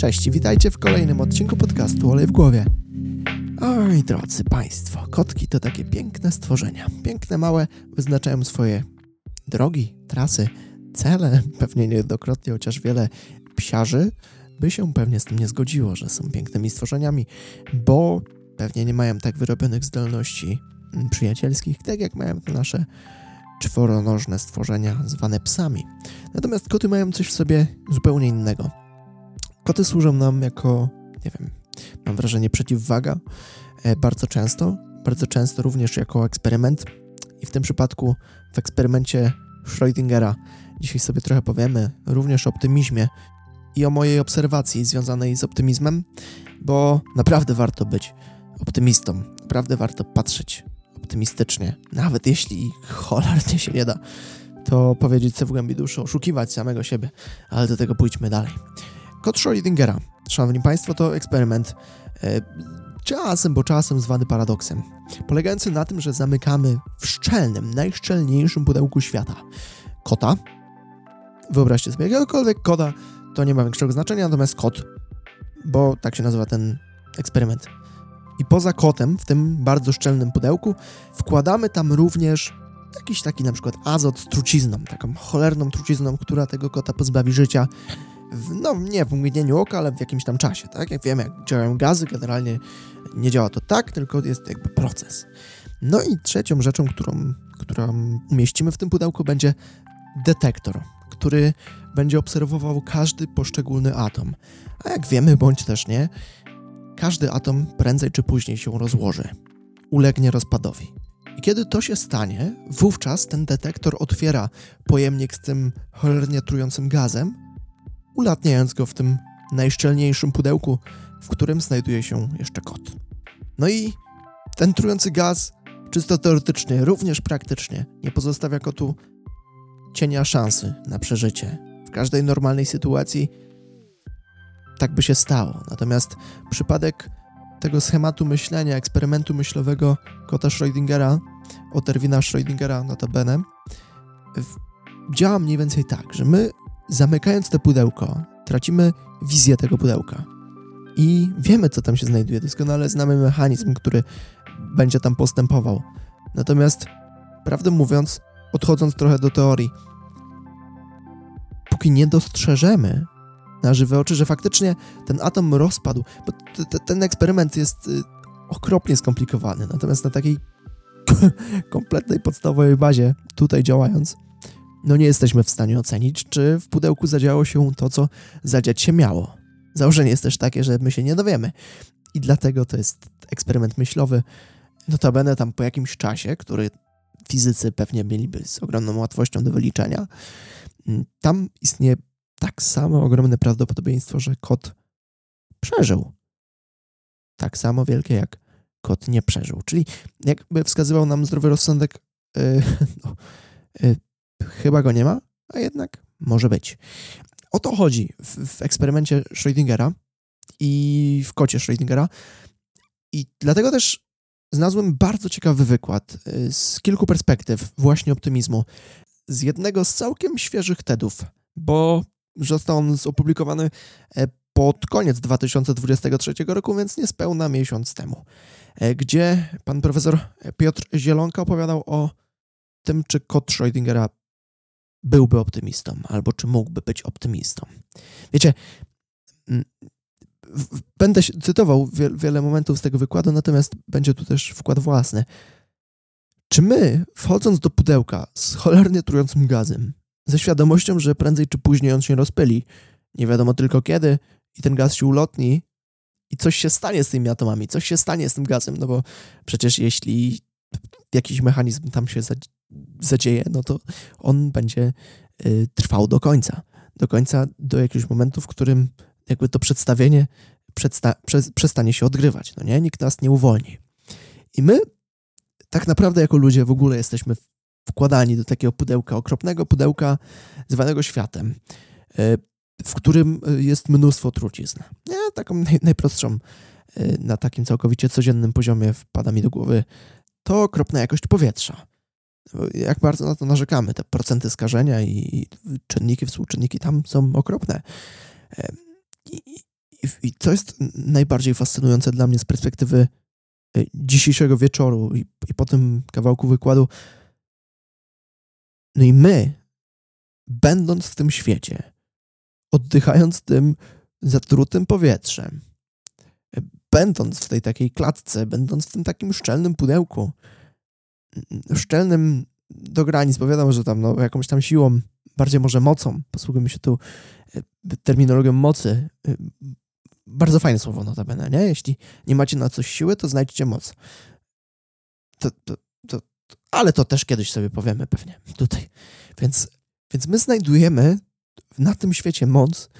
Cześć, witajcie w kolejnym odcinku podcastu Olej w głowie. Oj, drodzy Państwo, kotki to takie piękne stworzenia. Piękne, małe, wyznaczają swoje drogi, trasy, cele. Pewnie niejednokrotnie, chociaż wiele psiarzy by się pewnie z tym nie zgodziło, że są pięknymi stworzeniami, bo pewnie nie mają tak wyrobionych zdolności przyjacielskich, tak jak mają nasze czworonożne stworzenia zwane psami. Natomiast koty mają coś w sobie zupełnie innego. Koty służą nam jako, nie wiem, mam wrażenie, przeciwwaga e, bardzo często, bardzo często również jako eksperyment. I w tym przypadku, w eksperymencie Schrödingera, dzisiaj sobie trochę powiemy również o optymizmie i o mojej obserwacji związanej z optymizmem, bo naprawdę warto być optymistą, naprawdę warto patrzeć optymistycznie, nawet jeśli cholernie się nie da, to powiedzieć sobie w głębi duszy, oszukiwać samego siebie, ale do tego pójdźmy dalej. Kod Schrödingera, szanowni państwo, to eksperyment e, czasem, bo czasem zwany paradoksem, polegający na tym, że zamykamy w szczelnym, najszczelniejszym pudełku świata kota. Wyobraźcie sobie jakiegokolwiek kota, to nie ma większego znaczenia, natomiast kot, bo tak się nazywa ten eksperyment. I poza kotem, w tym bardzo szczelnym pudełku, wkładamy tam również jakiś taki na przykład azot z trucizną, taką cholerną trucizną, która tego kota pozbawi życia w, no nie w mgnieniu oka, ale w jakimś tam czasie, tak? Jak wiemy, jak działają gazy, generalnie nie działa to tak, tylko jest jakby proces. No i trzecią rzeczą, którą, którą umieścimy w tym pudełku będzie detektor, który będzie obserwował każdy poszczególny atom. A jak wiemy, bądź też nie, każdy atom prędzej czy później się rozłoży, ulegnie rozpadowi. I kiedy to się stanie, wówczas ten detektor otwiera pojemnik z tym cholernie trującym gazem, ulatniając go w tym najszczelniejszym pudełku, w którym znajduje się jeszcze kot. No i ten trujący gaz, czysto teoretycznie, również praktycznie, nie pozostawia kotu cienia szansy na przeżycie. W każdej normalnej sytuacji tak by się stało. Natomiast przypadek tego schematu myślenia, eksperymentu myślowego kota Schrödingera, Oterwina Schrödingera notabene, działa mniej więcej tak, że my zamykając to pudełko, tracimy wizję tego pudełka. I wiemy, co tam się znajduje. Doskonale znamy mechanizm, który będzie tam postępował. Natomiast, prawdę mówiąc, odchodząc trochę do teorii, póki nie dostrzeżemy na żywe oczy, że faktycznie ten atom rozpadł, bo ten eksperyment jest y, okropnie skomplikowany. Natomiast na takiej kompletnej podstawowej bazie, tutaj działając, no nie jesteśmy w stanie ocenić, czy w pudełku zadziało się to, co zadziać się miało. Założenie jest też takie, że my się nie dowiemy. I dlatego to jest eksperyment myślowy. Notabene tam po jakimś czasie, który fizycy pewnie mieliby z ogromną łatwością do wyliczenia, mm, tam istnieje tak samo ogromne prawdopodobieństwo, że kot przeżył. Tak samo wielkie jak kot nie przeżył. Czyli jakby wskazywał nam zdrowy rozsądek, yy, no, yy, chyba go nie ma, a jednak może być. O to chodzi w, w eksperymencie Schrödingera i w kocie Schrödingera. I dlatego też znalazłem bardzo ciekawy wykład y, z kilku perspektyw właśnie optymizmu. Z jednego z całkiem świeżych TEDów, bo został on opublikowany e, pod koniec 2023 roku, więc niespełna miesiąc temu, e, gdzie pan profesor Piotr Zielonka opowiadał o tym, czy kot Schrödingera byłby optymistą, albo czy mógłby być optymistą. Wiecie, będę cytował wiele momentów z tego wykładu, natomiast będzie tu też wkład własny. Czy my, wchodząc do pudełka z cholernie trującym gazem, ze świadomością, że prędzej czy później on się rozpyli, nie wiadomo tylko kiedy, i ten gaz się ulotni, i coś się stanie z tymi atomami, coś się stanie z tym gazem, no bo przecież jeśli jakiś mechanizm tam się zadzieje, no to on będzie y, trwał do końca. Do końca, do jakiegoś momentu, w którym jakby to przedstawienie przedsta prze przestanie się odgrywać. No nie? Nikt nas nie uwolni. I my tak naprawdę jako ludzie w ogóle jesteśmy wkładani do takiego pudełka, okropnego pudełka zwanego światem, y, w którym y, jest mnóstwo trucizn. Nie? Taką naj najprostszą na takim całkowicie codziennym poziomie wpada mi do głowy to okropna jakość powietrza jak bardzo na to narzekamy. Te procenty skażenia i czynniki, współczynniki tam są okropne. I, I co jest najbardziej fascynujące dla mnie z perspektywy y, dzisiejszego wieczoru i, i po tym kawałku wykładu, no i my, będąc w tym świecie, oddychając tym zatrutym powietrzem, będąc w tej takiej klatce, będąc w tym takim szczelnym pudełku, szczelnym do granic, bo wiadomo, że tam no, jakąś tam siłą, bardziej może mocą, posługujemy się tu e, terminologią mocy. E, bardzo fajne słowo notabene, nie? Jeśli nie macie na coś siły, to znajdźcie moc. To, to, to, ale to też kiedyś sobie powiemy pewnie tutaj. Więc, więc my znajdujemy na tym świecie moc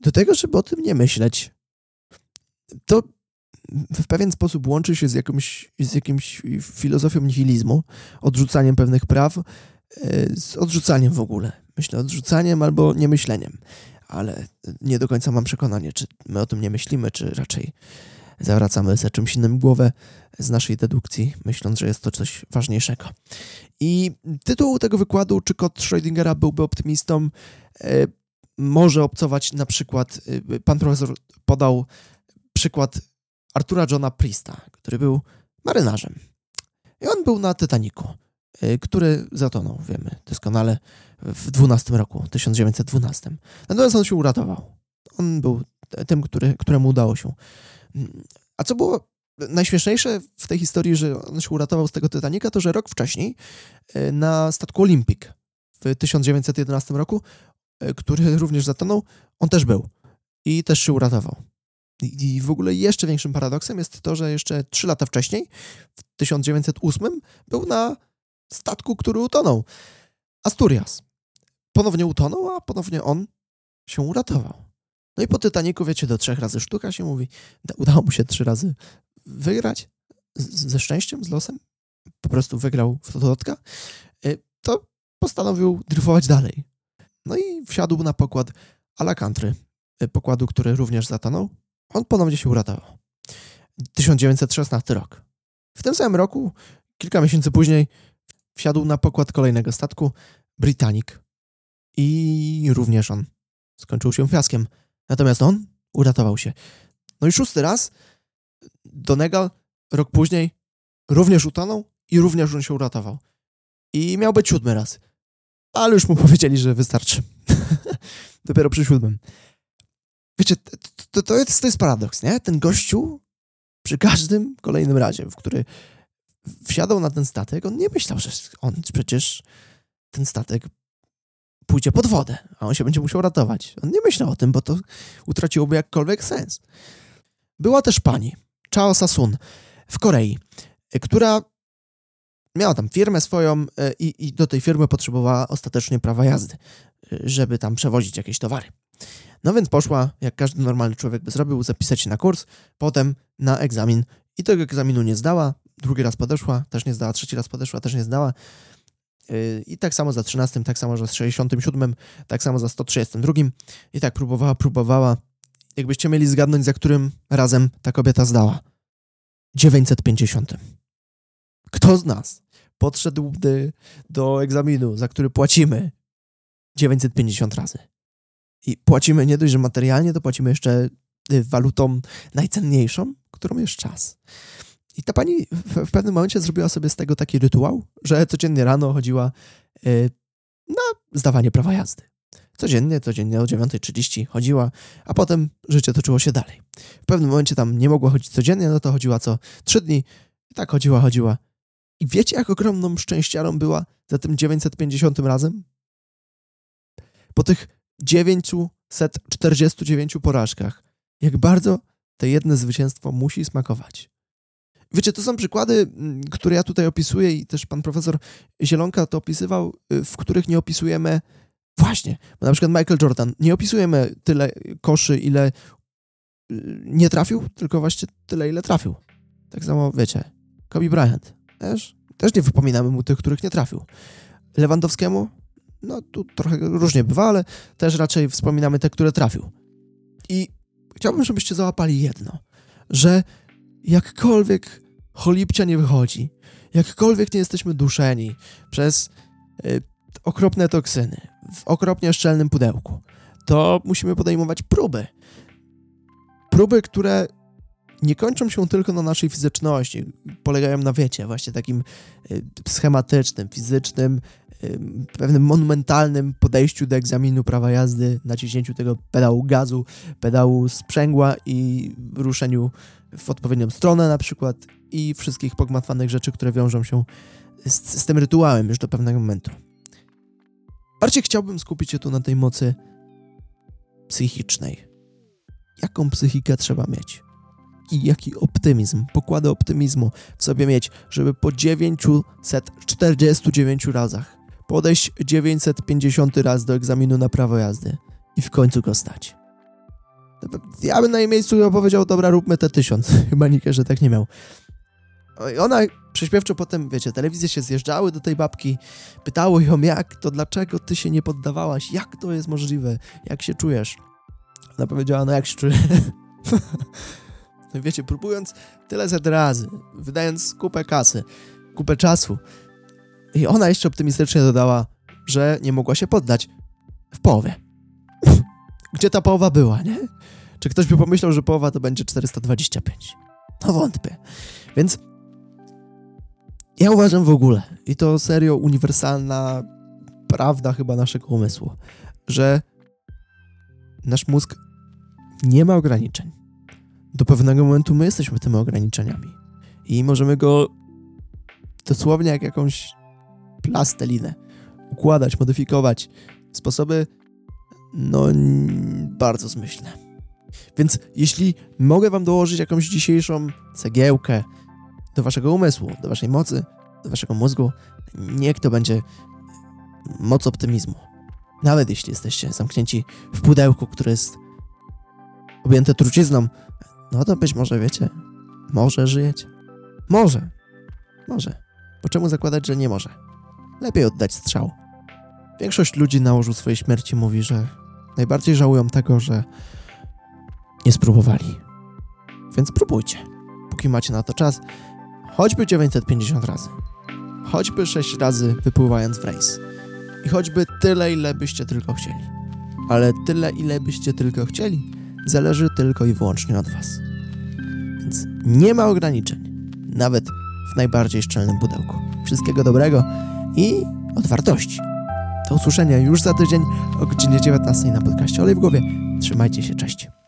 do tego, żeby o tym nie myśleć. To w pewien sposób łączy się z, jakąś, z jakimś filozofią nihilizmu, odrzucaniem pewnych praw, e, z odrzucaniem w ogóle. Myślę, odrzucaniem albo niemyśleniem. Ale nie do końca mam przekonanie, czy my o tym nie myślimy, czy raczej zawracamy za czymś innym głowę z naszej dedukcji, myśląc, że jest to coś ważniejszego. I tytuł tego wykładu, czy kod Schrödingera byłby optymistą, e, może obcować na przykład, e, pan profesor podał przykład Artura Johna Priesta, który był marynarzem. I on był na Titaniku, y, który zatonął, wiemy doskonale, w 12 roku, 1912. Natomiast on się uratował. On był tym, który, któremu udało się. A co było najśmieszniejsze w tej historii, że on się uratował z tego Titanika, to że rok wcześniej y, na statku Olympic w 1911 roku, y, który również zatonął, on też był i też się uratował. I w ogóle jeszcze większym paradoksem jest to, że jeszcze trzy lata wcześniej, w 1908, był na statku, który utonął. Asturias. Ponownie utonął, a ponownie on się uratował. No i po Titaniku, wiecie, do trzech razy sztuka się mówi. Udało mu się trzy razy wygrać z, ze szczęściem, z losem. Po prostu wygrał w Tototka. Y, to postanowił dryfować dalej. No i wsiadł na pokład Alacantry, y, pokładu, który również zatonął on ponownie się uratował. 1916 rok. W tym samym roku, kilka miesięcy później, wsiadł na pokład kolejnego statku Britannic. I również on skończył się fiaskiem. Natomiast on uratował się. No i szósty raz Donegal rok później również utonął i również on się uratował. I miał być siódmy raz. Ale już mu powiedzieli, że wystarczy. Dopiero przy siódmym. Wiecie, to, to, jest, to jest paradoks, nie? Ten gościu przy każdym kolejnym razie, w który wsiadał na ten statek, on nie myślał, że on przecież ten statek pójdzie pod wodę, a on się będzie musiał ratować. On nie myślał o tym, bo to utraciłoby jakkolwiek sens. Była też pani, Chao Sasun, w Korei, która miała tam firmę swoją e, i, i do tej firmy potrzebowała ostatecznie prawa jazdy, e, żeby tam przewozić jakieś towary. No więc poszła, jak każdy normalny człowiek by zrobił, zapisać się na kurs, potem na egzamin. I tego egzaminu nie zdała, drugi raz podeszła, też nie zdała, trzeci raz podeszła, też nie zdała. Yy, I tak samo za 13, tak samo za 67, tak samo za 132. I tak próbowała, próbowała. Jakbyście mieli zgadnąć, za którym razem ta kobieta zdała. 950. Kto z nas podszedłby do egzaminu, za który płacimy 950 razy? I płacimy nie dość, że materialnie, to płacimy jeszcze y, walutą najcenniejszą, którą jest czas. I ta pani w, pewnym momencie zrobiła sobie z tego taki rytuał, że codziennie rano chodziła y, na zdawanie prawa jazdy. Codziennie, codziennie o 9.30 chodziła, a potem życie toczyło się dalej. W pewnym momencie tam nie mogła chodzić codziennie, no to chodziła co trzy dni. I tak chodziła, chodziła. I wiecie, jak ogromną szczęściarą była za tym 950 razem? Po tych 949 porażkach. Jak bardzo to jedno zwycięstwo musi smakować. Wiecie, to są przykłady, mm, które ja tutaj opisuję i też pan profesor Zielonka to opisywał, y, w których nie opisujemy właśnie, bo na przykład Michael Jordan, nie opisujemy tyle koszy, ile y, nie trafił, tylko właśnie tyle, ile trafił. Tak samo, wiecie, Kobe Bryant też, też nie wypominamy mu tych, których nie trafił. Lewandowskiemu no tu trochę różnie bywa, ale też raczej wspominamy te, które trafił. I chciałbym, żebyście załapali jedno, że jakkolwiek cholipcia nie wychodzi, jakkolwiek nie jesteśmy duszeni przez y, okropne toksyny w okropnie szczelnym pudełku, to musimy podejmować próby. próby, które nie kończą się tylko na naszej fizyczności, polegają na wiecie, właśnie takim y, schematycznym, fizycznym, pewnym monumentalnym podejściu do egzaminu prawa jazdy, naciśnięciu tego pedału gazu, pedału sprzęgła i ruszeniu w odpowiednią stronę na przykład i wszystkich pogmatwanych rzeczy, które wiążą się z, z tym rytuałem już do pewnego momentu. Bardziej chciałbym skupić się tu na tej mocy psychicznej. Jaką psychikę trzeba mieć? I jaki optymizm, pokłady optymizmu w sobie mieć, żeby po 949 razach podejść 950 raz do egzaminu na prawo jazdy i w końcu go stać. Ja bym na jej miejscu powiedział, dobra, róbmy te tysiąc. Chyba nikt że tak nie miał. I ona prześpiewczo potem, wiecie, telewizje się zjeżdżały do tej babki, pytało ją jak, to dlaczego ty się nie poddawałaś, jak to jest możliwe, jak się czujesz. Ona powiedziała, no jak się czuję. no wiecie, próbując tyle set razy, wydając kupę kasy, kupę czasu. I ona jeszcze optymistycznie dodała, że nie mogła się poddać w połowie. Gdzie ta połowa była, nie? Czy ktoś by pomyślał, że połowa to będzie 425? No wątpię. Więc ja uważam w ogóle, i to serio uniwersalna prawda chyba naszego umysłu, że nasz mózg nie ma ograniczeń. Do pewnego momentu my jesteśmy tymi ograniczeniami i możemy go dosłownie jak jakąś plastelinę układać, modyfikować sposoby no bardzo zmyślne. Więc jeśli mogę wam dołożyć jakąś dzisiejszą cegiełkę do waszego umysłu, do waszej mocy, do waszego mózgu, niech to będzie moc optymizmu. Nawet jeśli jesteście zamknięci w pudełku, które jest objęte trucizną, no to być może wiecie, może żyjecie. Może. Może. Bo czemu zakładać, że nie może? Lepiej oddać strzał. Większość ludzi na łożu swojej śmierci mówi, że najbardziej żałują tego, że nie spróbowali. Więc próbujcie, póki macie na to czas, choćby 950 razy, choćby 6 razy wypływając w rejs i choćby tyle, ile byście tylko chcieli. Ale tyle, ile byście tylko chcieli, zależy tylko i wyłącznie od Was. Więc nie ma ograniczeń, nawet w najbardziej szczelnym pudełku. Wszystkiego dobrego i otwartości. Do usłyszenia już za tydzień o godzinie 19 na podcaście Olej w głowie. Trzymajcie się, cześć.